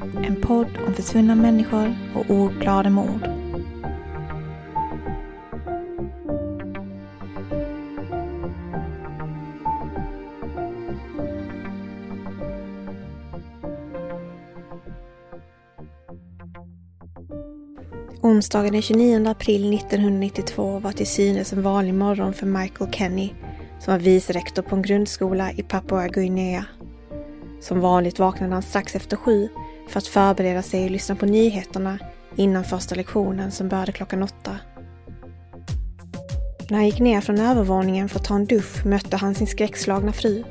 En podd om försvunna människor och ouppklarade mord. Onsdagen den 29 april 1992 var till synes en vanlig morgon för Michael Kenny som var vice rektor på en grundskola i Papua Guinea. Som vanligt vaknade han strax efter sju för att förbereda sig och lyssna på nyheterna innan första lektionen som började klockan åtta. När han gick ner från övervåningen för att ta en dusch mötte han sin skräckslagna fru.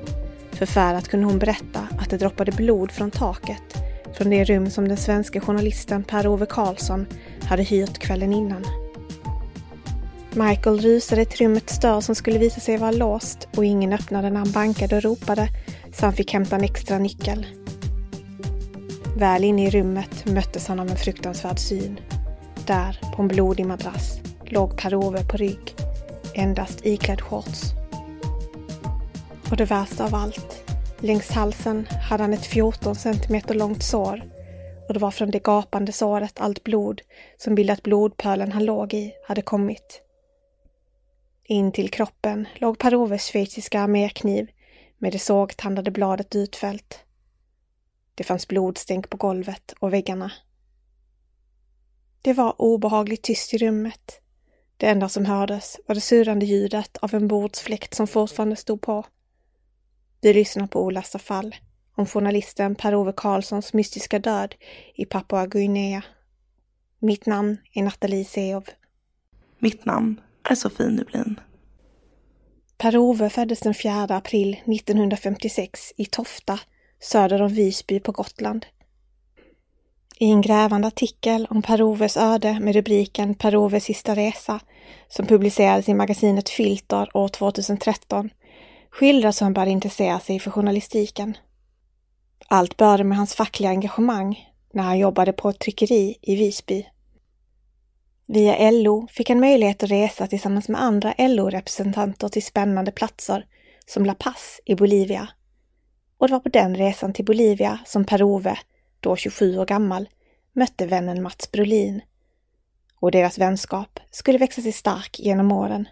Förfärat kunde hon berätta att det droppade blod från taket från det rum som den svenska journalisten Per-Ove Karlsson hade hyrt kvällen innan. Michael rusade till rummets dörr som skulle visa sig vara låst och ingen öppnade när han bankade och ropade så han fick hämta en extra nyckel. Väl inne i rummet möttes han av en fruktansvärd syn. Där, på en blodig madrass, låg Per-Ove på rygg, endast iklädd shorts. Och det värsta av allt, längs halsen hade han ett 14 centimeter långt sår och det var från det gapande såret allt blod som bildat blodpölen han låg i hade kommit. In till kroppen låg Per-Oves schweiziska armékniv med det sågtandade bladet utfällt. Det fanns blodstänk på golvet och väggarna. Det var obehagligt tyst i rummet. Det enda som hördes var det surrande ljudet av en bordsfläkt som fortfarande stod på. Vi lyssnar på Olasta fall om journalisten Per-Ove Karlssons mystiska död i Papua Guinea. Mitt namn är Nathalie Seov. Mitt namn är Sofie Nublin. Per-Ove föddes den 4 april 1956 i Tofta söder om Visby på Gotland. I en grävande artikel om Per-Oves öde med rubriken Per-Oves sista resa, som publicerades i magasinet Filter år 2013, skildras hur han började intressera sig för journalistiken. Allt började med hans fackliga engagemang när han jobbade på ett tryckeri i Visby. Via LO fick han möjlighet att resa tillsammans med andra LO-representanter till spännande platser som La Paz i Bolivia och det var på den resan till Bolivia som Per-Ove, då 27 år gammal, mötte vännen Mats Brolin. Och deras vänskap skulle växa sig stark genom åren.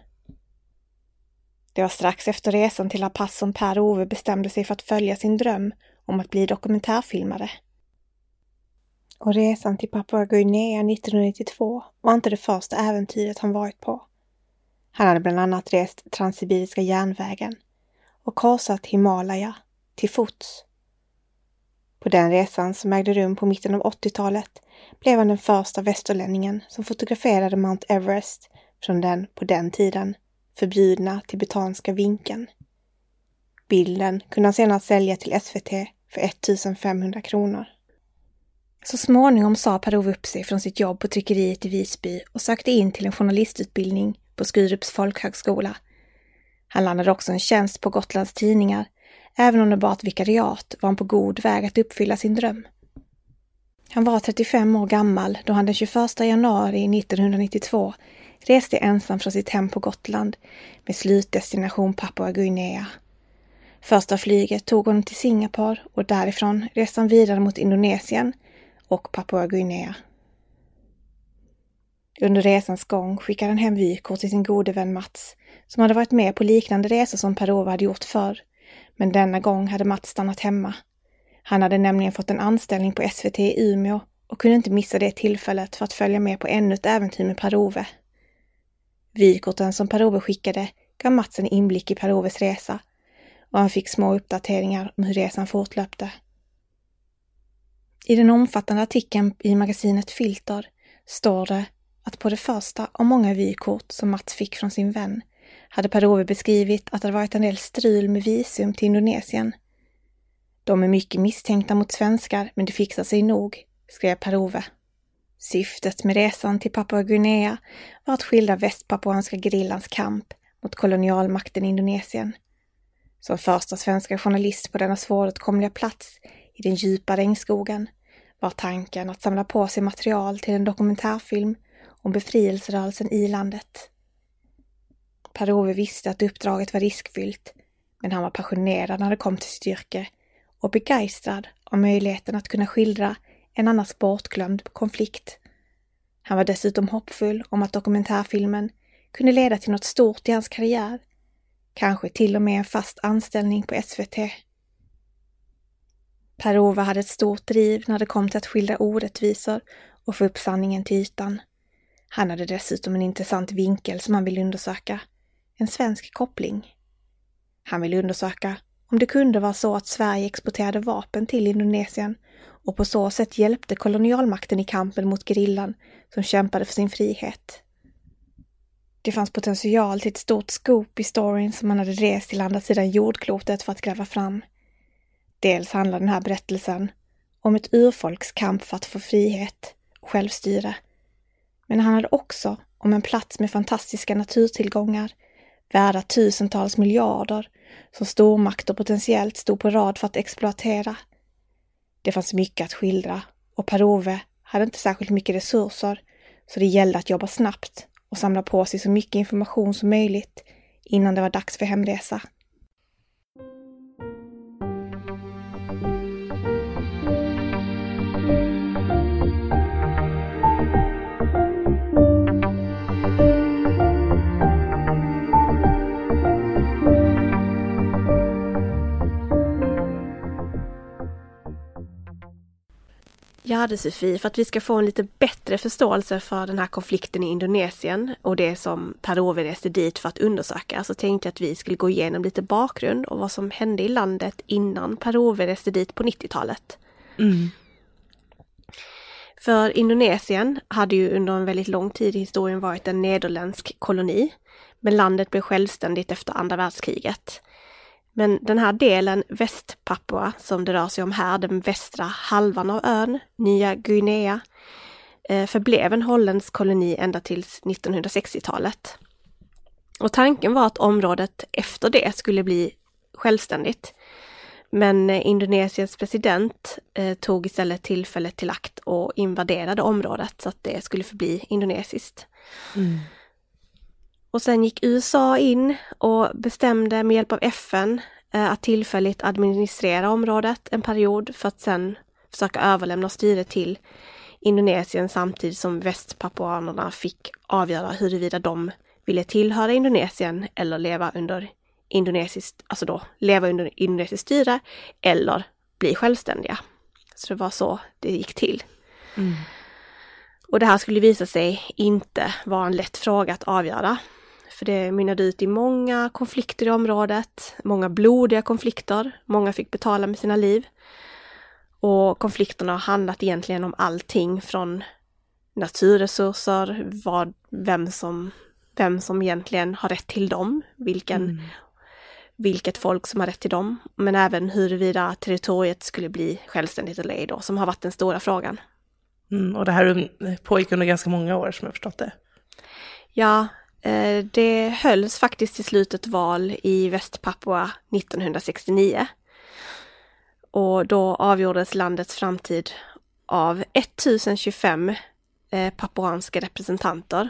Det var strax efter resan till La Paz som Per-Ove bestämde sig för att följa sin dröm om att bli dokumentärfilmare. Och resan till Papua Guinea 1992 var inte det första äventyret han varit på. Han hade bland annat rest Transsibiriska järnvägen och korsat Himalaya till fots. På den resan som ägde rum på mitten av 80-talet blev han den första västerlänningen som fotograferade Mount Everest från den, på den tiden, förbjudna tibetanska vinkeln. Bilden kunde han senare sälja till SVT för 1500 kronor. Så småningom sa Per-Ove upp sig från sitt jobb på tryckeriet i Visby och sökte in till en journalistutbildning på Skurups folkhögskola. Han landade också en tjänst på Gotlands Tidningar. Även om det bara ett vikariat var han på god väg att uppfylla sin dröm. Han var 35 år gammal då han den 21 januari 1992 reste ensam från sitt hem på Gotland med slutdestination Papua Guinea. Första flyget tog honom till Singapore och därifrån reste han vidare mot Indonesien och Papua Guinea. Under resans gång skickade han hem vykort till sin gode vän Mats, som hade varit med på liknande resor som Per-Ove hade gjort förr. Men denna gång hade Mats stannat hemma. Han hade nämligen fått en anställning på SVT i Umeå och kunde inte missa det tillfället för att följa med på ännu ett äventyr med Per-Ove. Vykorten som Per-Ove skickade gav Mats en inblick i Per-Oves resa och han fick små uppdateringar om hur resan fortlöpte. I den omfattande artikeln i magasinet Filter står det att på det första av många vykort som Mats fick från sin vän hade Per-Ove beskrivit att det varit en del strul med visum till Indonesien. De är mycket misstänkta mot svenskar, men det fixar sig nog, skrev Per-Ove. Syftet med resan till Papua Guinea var att skildra västpapuanska gerillans kamp mot kolonialmakten i Indonesien. Som första svenska journalist på denna svåråtkomliga plats i den djupa regnskogen var tanken att samla på sig material till en dokumentärfilm om befrielserörelsen i landet. Per-Ove visste att uppdraget var riskfyllt, men han var passionerad när det kom till sitt yrke och begeistrad av möjligheten att kunna skildra en annars bortglömd konflikt. Han var dessutom hoppfull om att dokumentärfilmen kunde leda till något stort i hans karriär, kanske till och med en fast anställning på SVT. Per-Ove hade ett stort driv när det kom till att skildra orättvisor och få upp sanningen till ytan. Han hade dessutom en intressant vinkel som han ville undersöka. En svensk koppling. Han ville undersöka om det kunde vara så att Sverige exporterade vapen till Indonesien och på så sätt hjälpte kolonialmakten i kampen mot gerillan som kämpade för sin frihet. Det fanns potential till ett stort scoop i storyn som han hade rest till andra sidan jordklotet för att gräva fram. Dels handlar den här berättelsen om ett urfolks kamp för att få frihet och självstyre. Men han hade också om en plats med fantastiska naturtillgångar, värda tusentals miljarder, som stormakter potentiellt stod på rad för att exploatera. Det fanns mycket att skildra och Per-Ove hade inte särskilt mycket resurser, så det gällde att jobba snabbt och samla på sig så mycket information som möjligt innan det var dags för hemresa. Ja du Sofie, för att vi ska få en lite bättre förståelse för den här konflikten i Indonesien och det som Per-Ove reste dit för att undersöka så tänkte jag att vi skulle gå igenom lite bakgrund och vad som hände i landet innan Per-Ove reste dit på 90-talet. Mm. För Indonesien hade ju under en väldigt lång tid i historien varit en nederländsk koloni. Men landet blev självständigt efter andra världskriget. Men den här delen Västpapua som det rör sig om här, den västra halvan av ön, Nya Guinea, eh, förblev en holländsk koloni ända tills 1960-talet. Och tanken var att området efter det skulle bli självständigt. Men eh, Indonesiens president eh, tog istället tillfället till akt och invaderade området så att det skulle förbli indonesiskt. Mm. Och sen gick USA in och bestämde med hjälp av FN eh, att tillfälligt administrera området en period för att sen försöka överlämna styret till Indonesien samtidigt som västpapuanerna fick avgöra huruvida de ville tillhöra Indonesien eller leva under indonesiskt, alltså då leva under indonesiskt styre eller bli självständiga. Så det var så det gick till. Mm. Och det här skulle visa sig inte vara en lätt fråga att avgöra. För det mynnade ut i många konflikter i området, många blodiga konflikter, många fick betala med sina liv. Och konflikterna har handlat egentligen om allting från naturresurser, vad, vem, som, vem som egentligen har rätt till dem, vilken, mm. vilket folk som har rätt till dem, men även huruvida territoriet skulle bli självständigt eller ej då, som har varit den stora frågan. Mm, och det här pågick under ganska många år som jag förstått det. Ja, det hölls faktiskt till slut ett val i Västpapua 1969. Och då avgjordes landets framtid av 1025 eh, papuanska representanter.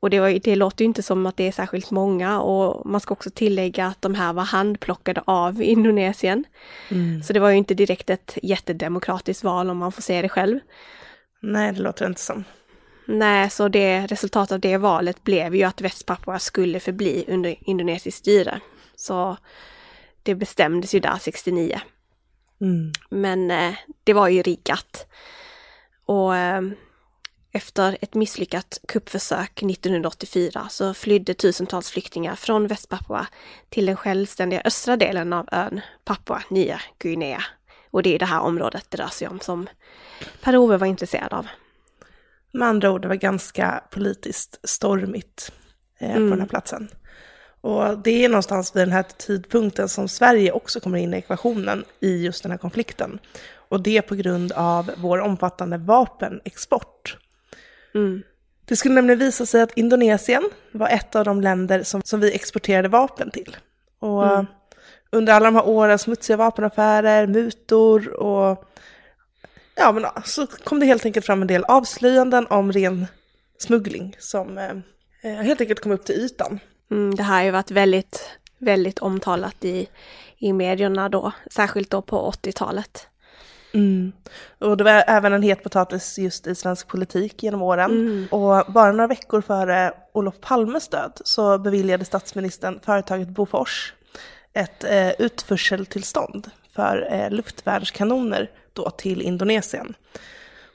Och det, var, det låter ju inte som att det är särskilt många och man ska också tillägga att de här var handplockade av Indonesien. Mm. Så det var ju inte direkt ett jättedemokratiskt val om man får se det själv. Nej, det låter inte som. Nej, så det resultatet av det valet blev ju att Västpapua skulle förbli under indonesiskt styre. Så det bestämdes ju där 69. Mm. Men eh, det var ju riggat. Och eh, efter ett misslyckat kuppförsök 1984 så flydde tusentals flyktingar från Västpapua till den självständiga östra delen av ön Papua Nya Guinea. Och det är det här området det rör sig om som Per-Ove var intresserad av. Med andra ord, det var ganska politiskt stormigt eh, mm. på den här platsen. Och det är någonstans vid den här tidpunkten som Sverige också kommer in i ekvationen i just den här konflikten. Och det på grund av vår omfattande vapenexport. Mm. Det skulle nämligen visa sig att Indonesien var ett av de länder som, som vi exporterade vapen till. Och mm. under alla de här åren, smutsiga vapenaffärer, mutor och ja, men så kom det helt enkelt fram en del avslöjanden om ren smuggling som eh, eh helt enkelt kom upp till ytan. Mm, det här har ju varit väldigt, väldigt omtalat i, i medierna då, särskilt då på 80-talet. Mm. Och det var även en het potatis just i svensk politik genom åren. Mm. Och bara några veckor före Olof Palmes död så beviljade statsministern företaget Bofors ett eh, utförseltillstånd för eh, luftvärnskanoner då till Indonesien.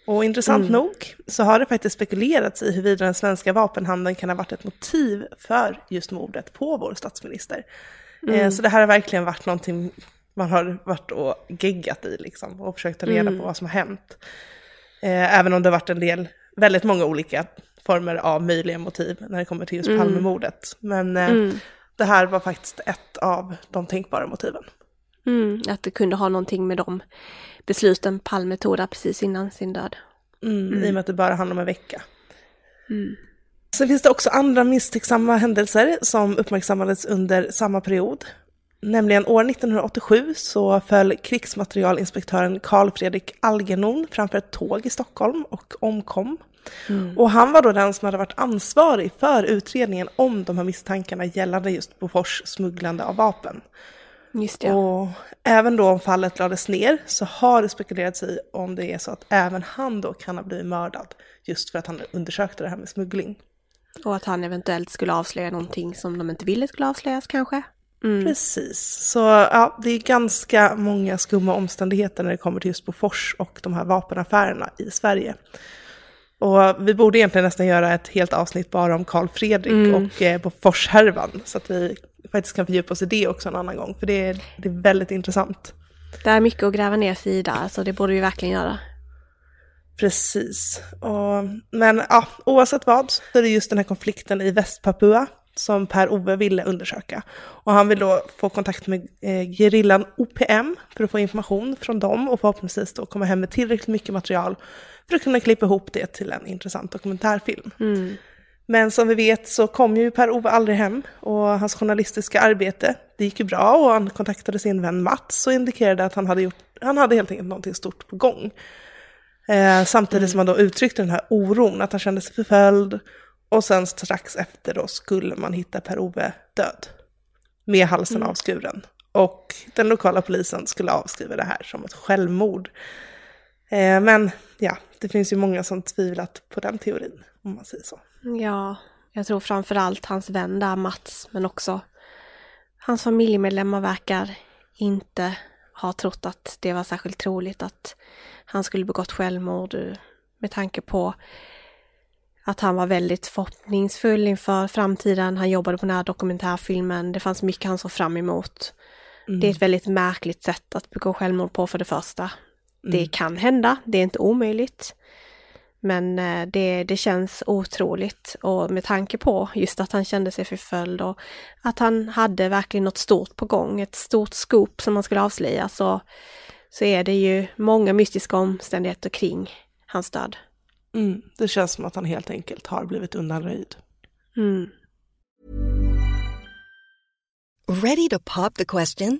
Och intressant mm. nog så har det faktiskt spekulerats i huruvida den svenska vapenhandeln kan ha varit ett motiv för just mordet på vår statsminister. Eh, mm. Så det här har verkligen varit någonting man har varit och geggat i liksom och försökt ta reda mm. på vad som har hänt. Eh, även om det har varit en del, väldigt många olika former av möjliga motiv när det kommer till just mm. Palmemordet. Men eh, mm. det här var faktiskt ett av de tänkbara motiven. Mm, att det kunde ha någonting med de besluten Palme tog där precis innan sin död. Mm, mm. I och med att det bara handlar om en vecka. Mm. Sen finns det också andra misstänksamma händelser som uppmärksammades under samma period. Nämligen år 1987 så föll krigsmaterielinspektören Carl Fredrik Algernon framför ett tåg i Stockholm och omkom. Mm. Och han var då den som hade varit ansvarig för utredningen om de här misstankarna gällande just Bofors smugglande av vapen. Just det. Och även då om fallet lades ner så har det spekulerats i om det är så att även han då kan ha blivit mördad just för att han undersökte det här med smuggling. Och att han eventuellt skulle avslöja någonting som de inte ville skulle avslöjas kanske? Mm. Precis, så ja, det är ganska många skumma omständigheter när det kommer till just Bofors och de här vapenaffärerna i Sverige. Och vi borde egentligen nästan göra ett helt avsnitt bara om Karl Fredrik mm. och eh, Boforshärvan, så att vi faktiskt kan fördjupa oss i det också en annan gång, för det är, det är väldigt intressant. Det är mycket att gräva ner sig i där, så det borde vi verkligen göra. Precis. Och, men ja, oavsett vad så är det just den här konflikten i Västpapua som Per-Ove ville undersöka. Och han vill då få kontakt med eh, gerillan OPM för att få information från dem och förhoppningsvis då komma hem med tillräckligt mycket material för att kunna klippa ihop det till en intressant dokumentärfilm. Mm. Men som vi vet så kom ju Per-Ove aldrig hem och hans journalistiska arbete, det gick ju bra och han kontaktade sin vän Mats och indikerade att han hade, gjort, han hade helt enkelt någonting stort på gång. Eh, samtidigt mm. som han då uttryckte den här oron, att han kände sig förföljd. Och sen strax efter då skulle man hitta Per-Ove död. Med halsen mm. avskuren. Och den lokala polisen skulle avskriva det här som ett självmord. Eh, men ja, det finns ju många som tvivlat på den teorin, om man säger så. Ja, jag tror framförallt hans vän där, Mats, men också hans familjemedlemmar verkar inte ha trott att det var särskilt troligt att han skulle begått självmord. med tanke på att han var väldigt förhoppningsfull inför framtiden. Han jobbade på den här dokumentärfilmen. Det fanns mycket han såg fram emot. Mm. Det är ett väldigt märkligt sätt att begå självmord på för det första. Mm. Det kan hända, det är inte omöjligt. Men eh, det, det känns otroligt och med tanke på just att han kände sig förföljd och att han hade verkligen något stort på gång, ett stort skop som man skulle avslöja så, så är det ju många mystiska omständigheter kring hans död. Mm, det känns som att han helt enkelt har blivit undanröjd. Mm. Ready to pop the question?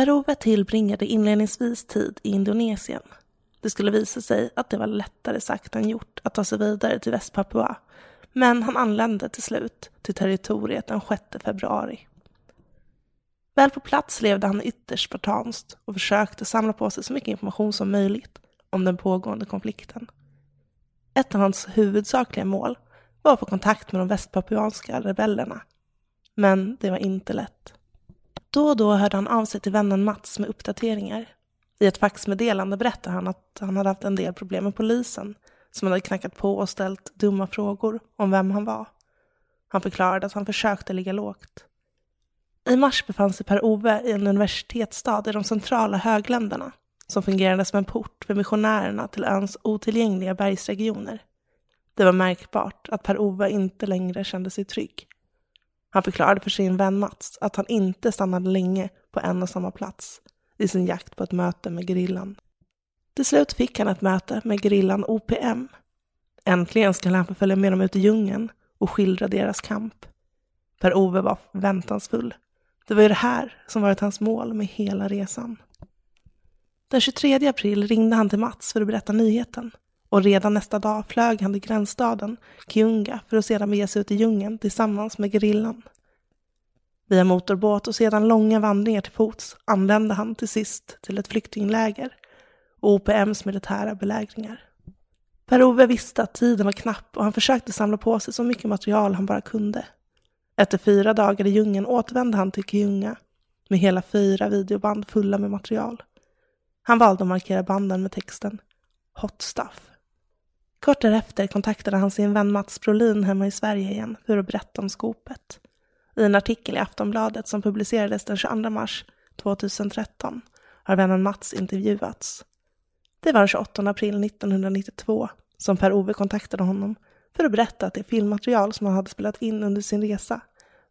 Per-Ove tillbringade inledningsvis tid i Indonesien. Det skulle visa sig att det var lättare sagt än gjort att ta sig vidare till Västpapua. Men han anlände till slut till territoriet den 6 februari. Väl på plats levde han ytterst spartanskt och försökte samla på sig så mycket information som möjligt om den pågående konflikten. Ett av hans huvudsakliga mål var att få kontakt med de västpapuanska rebellerna. Men det var inte lätt. Då och då hörde han av sig till vännen Mats med uppdateringar. I ett faxmeddelande berättade han att han hade haft en del problem med polisen som hade knackat på och ställt dumma frågor om vem han var. Han förklarade att han försökte ligga lågt. I mars befann sig Per-Ove i en universitetsstad i de centrala högländerna som fungerade som en port för missionärerna till öns otillgängliga bergsregioner. Det var märkbart att Per-Ove inte längre kände sig trygg. Han förklarade för sin vän Mats att han inte stannade länge på en och samma plats i sin jakt på ett möte med gerillan. Till slut fick han ett möte med gerillan OPM. Äntligen skulle han få följa med dem ut i djungeln och skildra deras kamp. Per-Ove var väntansfull. Det var ju det här som varit hans mål med hela resan. Den 23 april ringde han till Mats för att berätta nyheten och redan nästa dag flög han till gränsstaden Kiunga för att sedan bege sig ut i djungeln tillsammans med gerillan. Via motorbåt och sedan långa vandringar till fots anlände han till sist till ett flyktingläger och OPMs militära belägringar. Per-Ove visste att tiden var knapp och han försökte samla på sig så mycket material han bara kunde. Efter fyra dagar i djungeln återvände han till Kiunga med hela fyra videoband fulla med material. Han valde att markera banden med texten Hot stuff. Kort därefter kontaktade han sin vän Mats Brolin hemma i Sverige igen för att berätta om skopet. I en artikel i Aftonbladet som publicerades den 22 mars 2013 har vännen Mats intervjuats. Det var den 28 april 1992 som Per-Ove kontaktade honom för att berätta att det filmmaterial som han hade spelat in under sin resa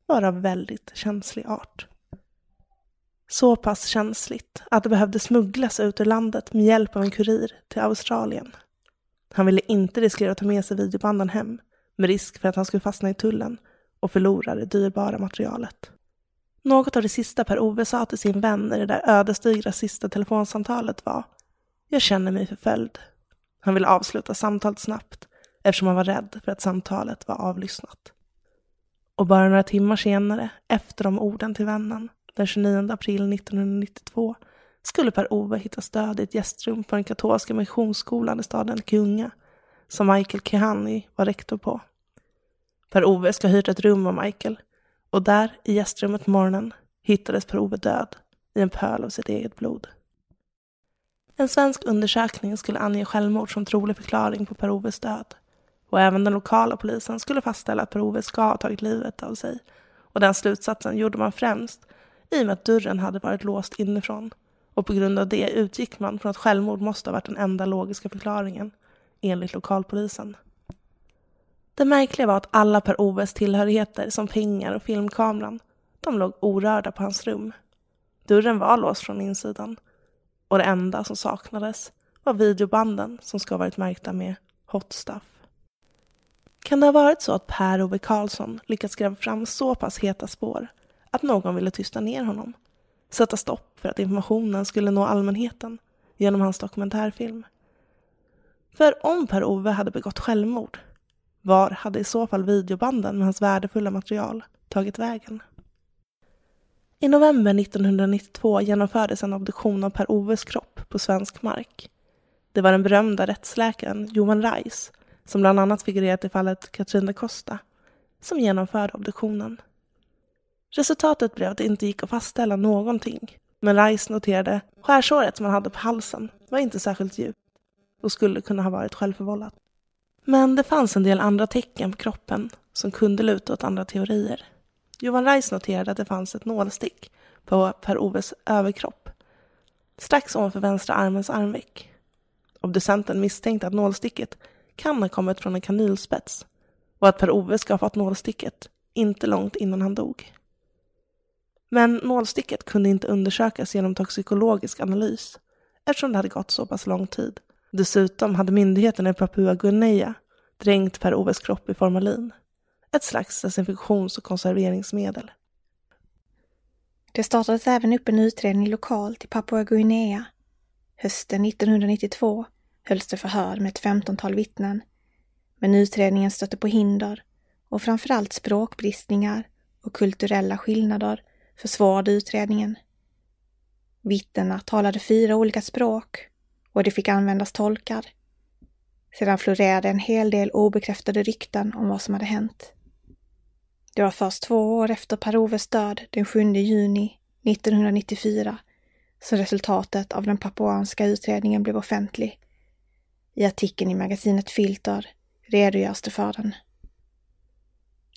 var av väldigt känslig art. Så pass känsligt att det behövde smugglas ut ur landet med hjälp av en kurir till Australien han ville inte riskera att ta med sig videobanden hem, med risk för att han skulle fastna i tullen och förlora det dyrbara materialet. Något av det sista Per-Ove sa till sin vän i det där ödesdigra sista telefonsamtalet var Jag känner mig förföljd. Han ville avsluta samtalet snabbt eftersom han var rädd för att samtalet var avlyssnat. Och bara några timmar senare, efter de orden till vännen, den 29 april 1992, skulle Per-Ove hittas död i ett gästrum på den katolska missionsskolan i staden Kunga, som Michael Kehani var rektor på. Per-Ove ska ha hyrt ett rum av Michael och där, i gästrummet på morgonen, hittades Per-Ove död i en pöl av sitt eget blod. En svensk undersökning skulle ange självmord som trolig förklaring på Per-Oves död. Och även den lokala polisen skulle fastställa att Per-Ove ska ha tagit livet av sig. Och den slutsatsen gjorde man främst i och med att dörren hade varit låst inifrån. Och på grund av det utgick man från att självmord måste ha varit den enda logiska förklaringen, enligt lokalpolisen. Det märkliga var att alla Per-Oves tillhörigheter som pengar och filmkameran, de låg orörda på hans rum. Dörren var låst från insidan och det enda som saknades var videobanden som ska ha varit märkta med Hot Stuff. Kan det ha varit så att Per-Ove Karlsson lyckats gräva fram så pass heta spår att någon ville tysta ner honom? Sätta stopp för att informationen skulle nå allmänheten genom hans dokumentärfilm? För om Per-Ove hade begått självmord var hade i så fall videobanden med hans värdefulla material tagit vägen? I november 1992 genomfördes en obduktion av Per-Oves kropp på svensk mark. Det var den berömda rättsläkaren Johan Reis, som bland annat figurerat i fallet Katrin da Costa, som genomförde obduktionen. Resultatet blev att det inte gick att fastställa någonting, men Rice noterade skärsåret som han hade på halsen var inte särskilt djupt och skulle kunna ha varit självförvållat. Men det fanns en del andra tecken på kroppen som kunde luta åt andra teorier. Johan Rice noterade att det fanns ett nålstick på Per-Oves överkropp, strax ovanför vänstra armens armveck. Obducenten misstänkte att nålsticket kan ha kommit från en kanylspets och att Per-Ove ska ha fått nålsticket inte långt innan han dog. Men nålsticket kunde inte undersökas genom toxikologisk analys eftersom det hade gått så pass lång tid. Dessutom hade myndigheterna i Papua Guinea dränkt Per-Oves kropp i formalin ett slags desinfektions och konserveringsmedel. Det startades även upp en utredning lokalt i Papua Guinea. Hösten 1992 hölls det förhör med ett femtontal vittnen. Men utredningen stötte på hinder och framförallt språkbristningar och kulturella skillnader försvårade utredningen. Vittnena talade fyra olika språk och det fick användas tolkar. Sedan florerade en hel del obekräftade rykten om vad som hade hänt. Det var först två år efter Per-Oves död, den 7 juni 1994, som resultatet av den papuanska utredningen blev offentlig. I artikeln i magasinet Filter redogörs det för den.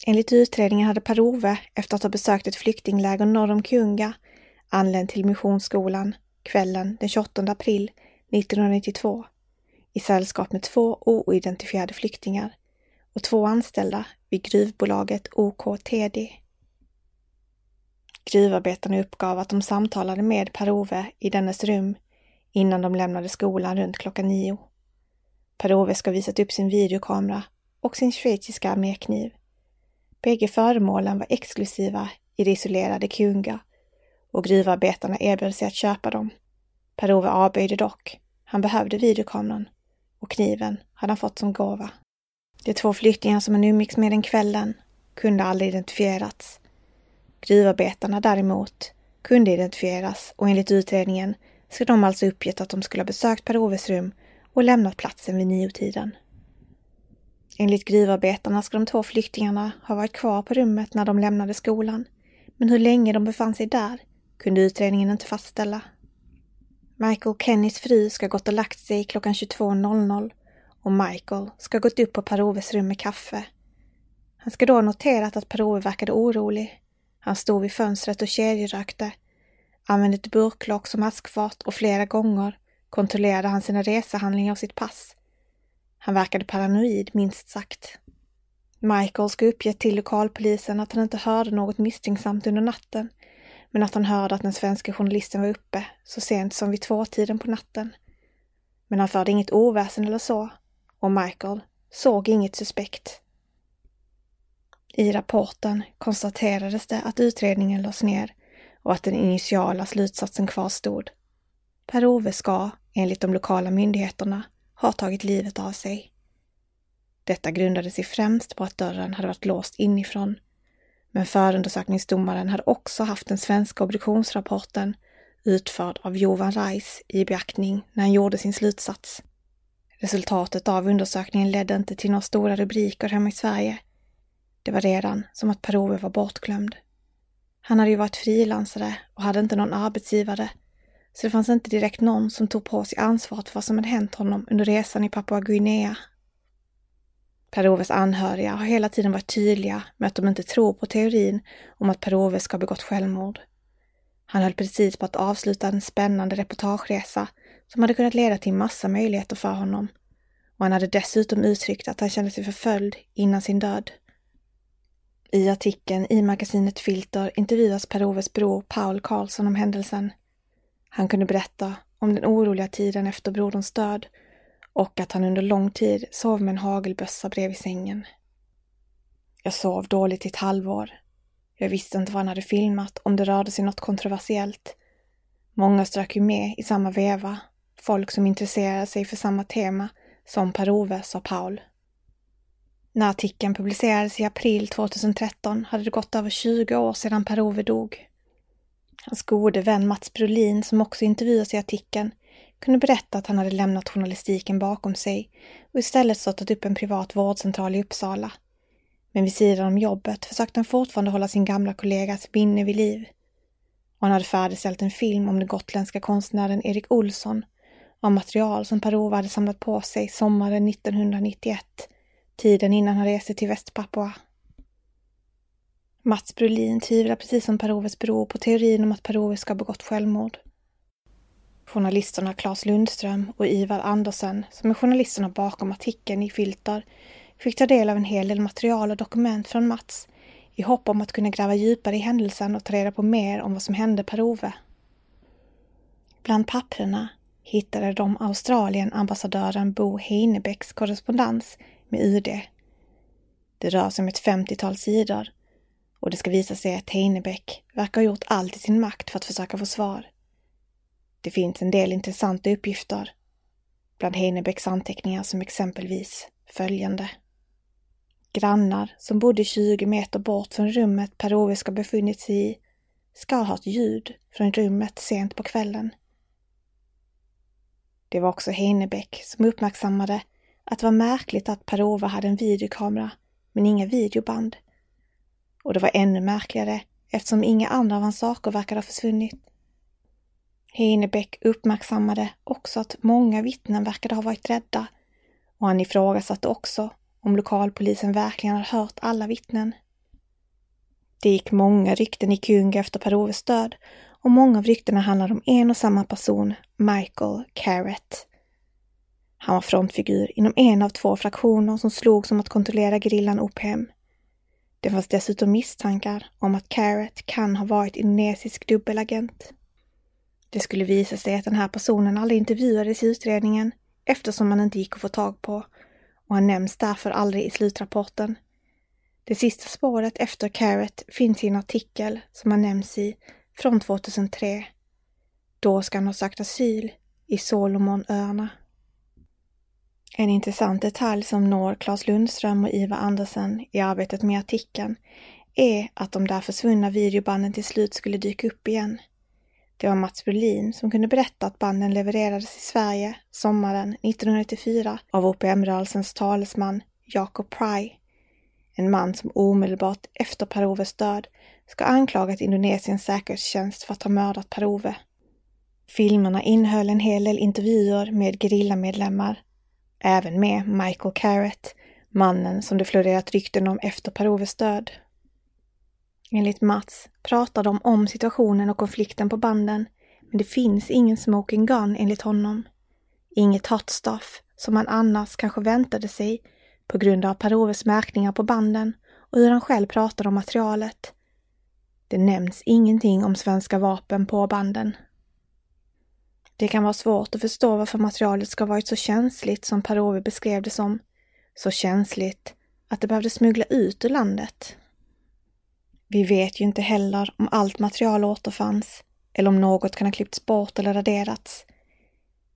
Enligt utredningen hade Per-Ove, efter att ha besökt ett flyktingläger norr om Kunga, anlänt till Missionsskolan kvällen den 28 april 1992 i sällskap med två oidentifierade flyktingar och två anställda vid gruvbolaget OKTD. Gruvarbetarna uppgav att de samtalade med Per-Ove i dennes rum innan de lämnade skolan runt klockan nio. Per-Ove ska ha visat upp sin videokamera och sin schweiziska armékniv. Bägge föremålen var exklusiva i det isolerade Kunga och gruvarbetarna erbjöd sig att köpa dem. Per-Ove avböjde dock. Han behövde videokameran och kniven hade han fått som gåva. De två flyktingar som han umgicks med den kvällen kunde aldrig identifierats. Gruvarbetarna däremot kunde identifieras och enligt utredningen ska de alltså uppgett att de skulle ha besökt Per-Oves rum och lämnat platsen vid niotiden. Enligt gruvarbetarna ska de två flyktingarna ha varit kvar på rummet när de lämnade skolan, men hur länge de befann sig där kunde utredningen inte fastställa. Michael Kennys fru ska ha gått och lagt sig klockan 22.00 och Michael ska ha gått upp på Per-Oves rum med kaffe. Han ska då ha noterat att Per-Ove verkade orolig. Han stod vid fönstret och kedjerökte, använde ett burklock som askfat och flera gånger kontrollerade han sina resehandlingar och sitt pass. Han verkade paranoid, minst sagt. Michael ska uppgett till lokalpolisen att han inte hörde något misstänksamt under natten, men att han hörde att den svenska journalisten var uppe så sent som vid tvåtiden på natten. Men han förde inget oväsen eller så och Michael såg inget suspekt. I rapporten konstaterades det att utredningen lades ner och att den initiala slutsatsen kvarstod. Per-Ove ska, enligt de lokala myndigheterna, har tagit livet av sig. Detta grundade sig främst på att dörren hade varit låst inifrån. Men förundersökningsdomaren hade också haft den svenska obduktionsrapporten utförd av Jovan Reis i beaktning när han gjorde sin slutsats. Resultatet av undersökningen ledde inte till några stora rubriker hemma i Sverige. Det var redan som att Per-Ove var bortglömd. Han hade ju varit frilansare och hade inte någon arbetsgivare, så det fanns inte direkt någon som tog på sig ansvaret för vad som hade hänt honom under resan i Papua Guinea. Per-Oves anhöriga har hela tiden varit tydliga med att de inte tror på teorin om att Per-Ove ska ha begått självmord. Han höll precis på att avsluta en spännande reportageresa som hade kunnat leda till massa möjligheter för honom. Och han hade dessutom uttryckt att han kände sig förföljd innan sin död. I artikeln i magasinet Filter intervjuas Per-Oves bror Paul Karlsson om händelsen. Han kunde berätta om den oroliga tiden efter broderns död och att han under lång tid sov med en hagelbössa bredvid sängen. Jag sov dåligt i ett halvår. Jag visste inte vad han hade filmat, om det rörde sig något kontroversiellt. Många strök ju med i samma veva, folk som intresserade sig för samma tema som Per-Ove, sa Paul. När artikeln publicerades i april 2013 hade det gått över 20 år sedan Per-Ove dog. Hans gode vän Mats Brolin, som också intervjuas i artikeln, kunde berätta att han hade lämnat journalistiken bakom sig och istället startat upp en privat vårdcentral i Uppsala. Men vid sidan om jobbet försökte han fortfarande hålla sin gamla kollegas minne vid liv. Och han hade färdigställt en film om den gotländska konstnären Erik Olsson av material som Per-Ove hade samlat på sig sommaren 1991, tiden innan han reste till Västpapua. Mats Brolin tvivlar precis som Per-Oves bror på teorin om att Per-Ove ska ha begått självmord. Journalisterna Claes Lundström och Ivar Andersen, som är journalisterna bakom artikeln i Filter, fick ta del av en hel del material och dokument från Mats i hopp om att kunna gräva djupare i händelsen och ta reda på mer om vad som hände Per-Ove. Bland papperna hittade de Australien-ambassadören Bo Heinebecks korrespondens med UD. Det rör sig om ett 50-tal sidor och det ska visa sig att Heinebeck verkar ha gjort allt i sin makt för att försöka få svar. Det finns en del intressanta uppgifter bland Heinebecks anteckningar som exempelvis följande. Grannar som bodde 20 meter bort från rummet Per-Ove ska befunnit sig i ska ha hört ljud från rummet sent på kvällen. Det var också Heinebeck som uppmärksammade att det var märkligt att Per-Ove hade en videokamera men inga videoband. Och det var ännu märkligare eftersom inga andra av hans saker verkade ha försvunnit. Heinebeck uppmärksammade också att många vittnen verkade ha varit rädda och han ifrågasatte också om lokalpolisen verkligen hade hört alla vittnen. Det gick många rykten i Kunga efter Per-Oves död och många av ryktena handlade om en och samma person, Michael Carrett. Han var frontfigur inom en av två fraktioner som slogs om att kontrollera gerillan Ophem. Det fanns dessutom misstankar om att Carrot kan ha varit indonesisk dubbelagent. Det skulle visa sig att den här personen aldrig intervjuades i utredningen eftersom han inte gick att få tag på och han nämns därför aldrig i slutrapporten. Det sista spåret efter Carrot finns i en artikel som han nämns i från 2003. Då ska han ha sökt asyl i Solomonöarna. En intressant detalj som når Claes Lundström och Ivar Andersen i arbetet med artikeln är att de där försvunna videobanden till slut skulle dyka upp igen. Det var Mats Brolin som kunde berätta att banden levererades i Sverige sommaren 1994 av OPM-rörelsens talesman Jacob Pry. En man som omedelbart efter Per-Oves död ska ha anklagat Indonesiens säkerhetstjänst för att ha mördat Per-Ove. Filmerna innehöll en hel del intervjuer med gerillamedlemmar, även med Michael Carrett, mannen som det florerat rykten om efter Per-Oves död. Enligt Mats pratar de om situationen och konflikten på banden, men det finns ingen smoking gun enligt honom. Inget hot stuff som han annars kanske väntade sig på grund av Per-Oves märkningar på banden och hur han själv pratar om materialet. Det nämns ingenting om svenska vapen på banden. Det kan vara svårt att förstå varför materialet ska varit så känsligt som Per-Ove beskrev det som. Så känsligt att det behövde smuggla ut ur landet. Vi vet ju inte heller om allt material återfanns eller om något kan ha klippts bort eller raderats.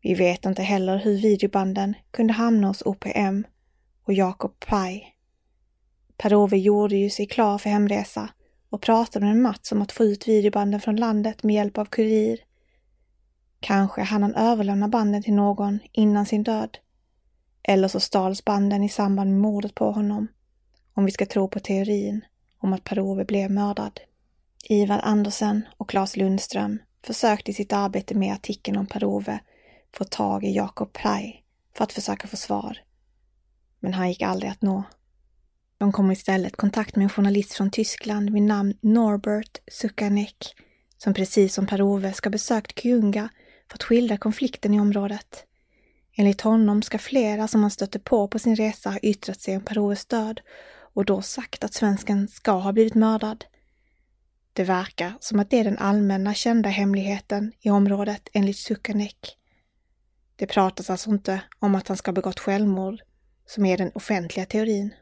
Vi vet inte heller hur videobanden kunde hamna hos OPM och Jakob Paj. Per-Ove gjorde ju sig klar för hemresa och pratade med Mats om att få ut videobanden från landet med hjälp av kurir. Kanske hann han överlämna banden till någon innan sin död. Eller så stals banden i samband med mordet på honom, om vi ska tro på teorin om att Per-Ove blev mördad. Ivar Andersen och Claes Lundström försökte i sitt arbete med artikeln om Per-Ove få tag i Jakob Pry för att försöka få svar. Men han gick aldrig att nå. De kom istället i kontakt med en journalist från Tyskland vid namn Norbert Sukanek som precis som Per-Ove ska besökt Kyunga för att skildra konflikten i området. Enligt honom ska flera som han stötte på på sin resa ha yttrat sig om Per-Oves död och då sagt att svensken ska ha blivit mördad. Det verkar som att det är den allmänna kända hemligheten i området enligt Sukanek. Det pratas alltså inte om att han ska ha begått självmord, som är den offentliga teorin.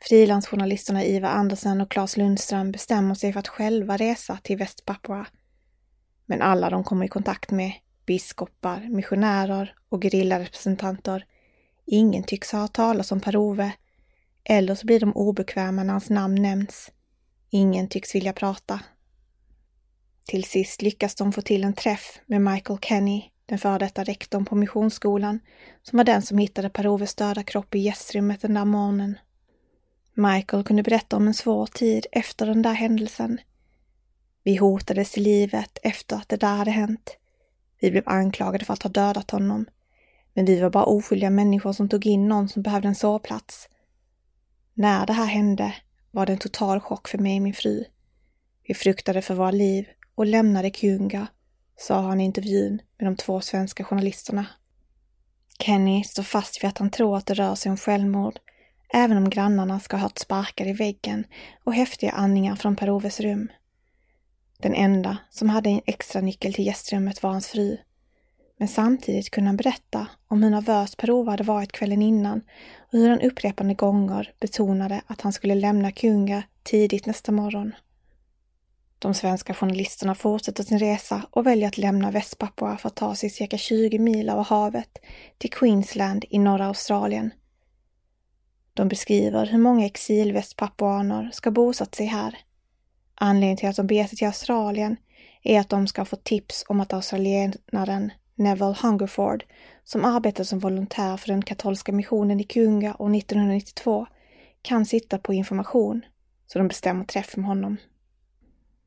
Frilansjournalisterna Ivar Andersen och Claes Lundström bestämmer sig för att själva resa till Västpapua. Men alla de kommer i kontakt med, biskopar, missionärer och gerillarepresentanter, ingen tycks ha hört talas om Per-Ove, eller så blir de obekväma när hans namn nämns. Ingen tycks vilja prata. Till sist lyckas de få till en träff med Michael Kenny, den före detta rektorn på Missionsskolan, som var den som hittade Per-Oves döda kropp i gästrummet den där morgonen. Michael kunde berätta om en svår tid efter den där händelsen. Vi hotades till livet efter att det där hade hänt. Vi blev anklagade för att ha dödat honom. Men vi var bara oskyldiga människor som tog in någon som behövde en sovplats. När det här hände var det en total chock för mig och min fru. Vi fruktade för våra liv och lämnade Kyunga, sa han i intervjun med de två svenska journalisterna. Kenny står fast vid att han tror att det rör sig om självmord även om grannarna ska ha hört sparkar i väggen och häftiga andningar från Per-Oves rum. Den enda som hade en extra nyckel till gästrummet var hans fru. Men samtidigt kunde han berätta om hur nervös Per-Ove hade varit kvällen innan och hur han upprepande gånger betonade att han skulle lämna Kunga tidigt nästa morgon. De svenska journalisterna fortsätter sin resa och väljer att lämna Västpapua för att ta sig cirka 20 mil över havet till Queensland i norra Australien de beskriver hur många exilvästpapuaner ska bosatt sig här. Anledningen till att de beger sig till Australien är att de ska få tips om att australienaren Neville Hungerford, som arbetade som volontär för den katolska missionen i Kunga år 1992, kan sitta på information, så de bestämmer träff med honom.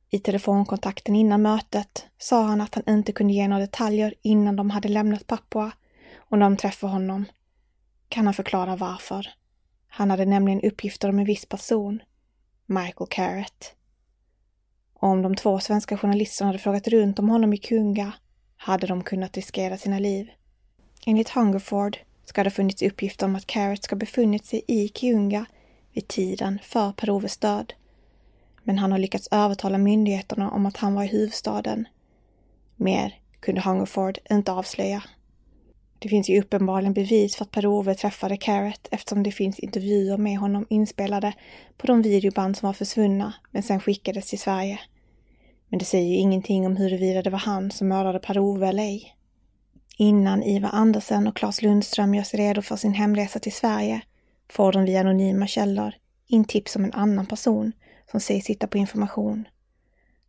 I telefonkontakten innan mötet sa han att han inte kunde ge några detaljer innan de hade lämnat Papua och när de träffar honom kan han förklara varför. Han hade nämligen uppgifter om en viss person, Michael Carrett, om de två svenska journalisterna hade frågat runt om honom i Kunga hade de kunnat riskera sina liv. Enligt Hungerford ska det ha funnits uppgifter om att Carrot ska befunnit sig i Kiunga vid tiden för Per-Oves död. Men han har lyckats övertala myndigheterna om att han var i huvudstaden. Mer kunde Hungerford inte avslöja. Det finns ju uppenbarligen bevis för att Per-Ove träffade Carrot eftersom det finns intervjuer med honom inspelade på de videoband som var försvunna men sen skickades till Sverige. Men det säger ju ingenting om huruvida det var han som mördade Per-Ove eller ej. Innan Ivar Andersen och Claes Lundström gör sig redo för sin hemresa till Sverige får de via anonyma källor in tips om en annan person som sägs sitta på information.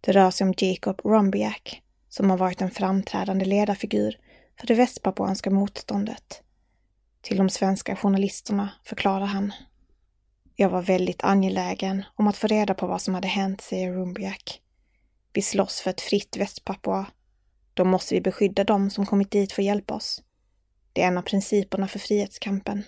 Det rör sig om Jacob Rombiak som har varit en framträdande ledarfigur för det västpapuanska motståndet. Till de svenska journalisterna förklarar han. Jag var väldigt angelägen om att få reda på vad som hade hänt, säger Rumbiak. Vi slåss för ett fritt Västpapua. Då måste vi beskydda dem som kommit dit för att hjälpa oss. Det är en av principerna för frihetskampen.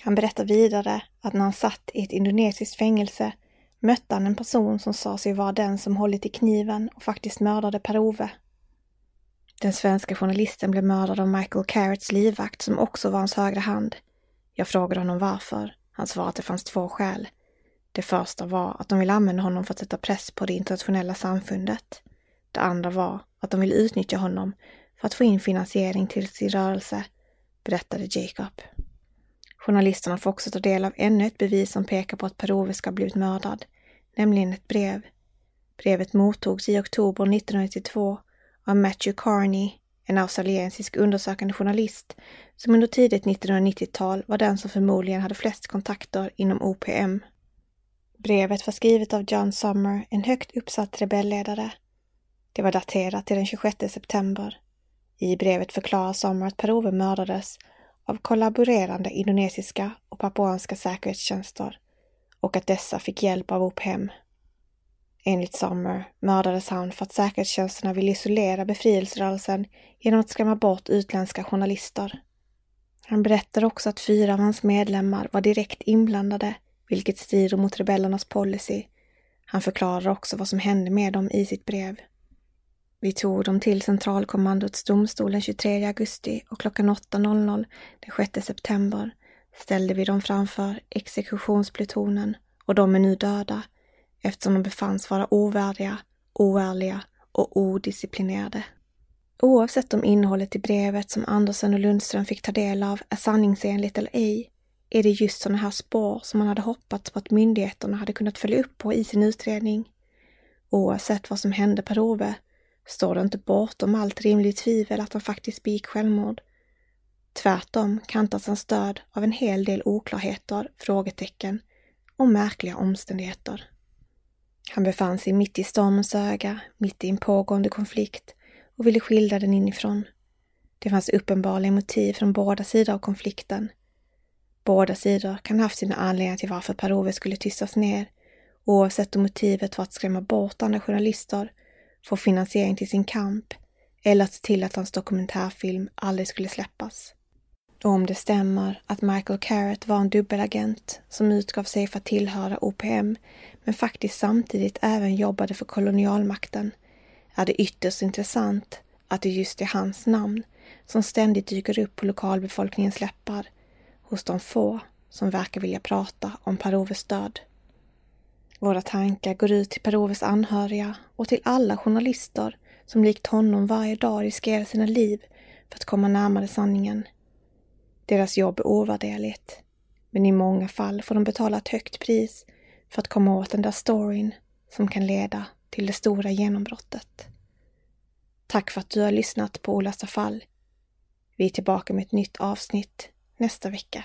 Han berättar vidare att när han satt i ett indonesiskt fängelse mötte han en person som sa sig vara den som hållit i kniven och faktiskt mördade Per-Ove den svenska journalisten blev mördad av Michael Carrots livvakt som också var hans högra hand. Jag frågade honom varför. Han svarade att det fanns två skäl. Det första var att de vill använda honom för att sätta press på det internationella samfundet. Det andra var att de vill utnyttja honom för att få in finansiering till sin rörelse, berättade Jacob. Journalisterna får också ta del av ännu ett bevis som pekar på att Per-Ove ska ha blivit mördad, nämligen ett brev. Brevet mottogs i oktober 1992 var Matthew Carney, en australiensisk undersökande journalist som under tidigt 1990-tal var den som förmodligen hade flest kontakter inom OPM. Brevet var skrivet av John Summer, en högt uppsatt rebellledare. Det var daterat till den 26 september. I brevet förklarar Summer att Per-Ove mördades av kollaborerande indonesiska och papuanska säkerhetstjänster och att dessa fick hjälp av OPM. Enligt Summer mördades han för att säkerhetstjänsterna ville isolera befrielserörelsen genom att skrämma bort utländska journalister. Han berättar också att fyra av hans medlemmar var direkt inblandade, vilket strider mot rebellernas policy. Han förklarar också vad som hände med dem i sitt brev. Vi tog dem till centralkommandots domstol den 23 augusti och klockan 8.00 den 6 september ställde vi dem framför exekutionsplutonen och de är nu döda eftersom de befanns vara ovärdiga, oärliga och odisciplinerade. Oavsett om innehållet i brevet som Andersen och Lundström fick ta del av är sanningsenligt eller ej, är det just sådana här spår som man hade hoppats på att myndigheterna hade kunnat följa upp på i sin utredning. Oavsett vad som hände Per-Ove står det inte bortom allt rimligt tvivel att han faktiskt begick självmord. Tvärtom kantas hans död av en hel del oklarheter, frågetecken och märkliga omständigheter. Han befann sig mitt i stormens öga, mitt i en pågående konflikt och ville skildra den inifrån. Det fanns uppenbarligen motiv från båda sidor av konflikten. Båda sidor kan ha haft sina anledningar till varför Per-Ove skulle tystas ner, oavsett om motivet var att skrämma bort andra journalister, få finansiering till sin kamp eller att se till att hans dokumentärfilm aldrig skulle släppas. Och om det stämmer att Michael Carrot var en dubbelagent som utgav sig för att tillhöra OPM men faktiskt samtidigt även jobbade för kolonialmakten är det ytterst intressant att det just är hans namn som ständigt dyker upp på lokalbefolkningens läppar hos de få som verkar vilja prata om Per-Oves död. Våra tankar går ut till Per-Oves anhöriga och till alla journalister som likt honom varje dag riskerar sina liv för att komma närmare sanningen. Deras jobb är ovärderligt, men i många fall får de betala ett högt pris för att komma åt den där storyn som kan leda till det stora genombrottet. Tack för att du har lyssnat på Olösta fall. Vi är tillbaka med ett nytt avsnitt nästa vecka.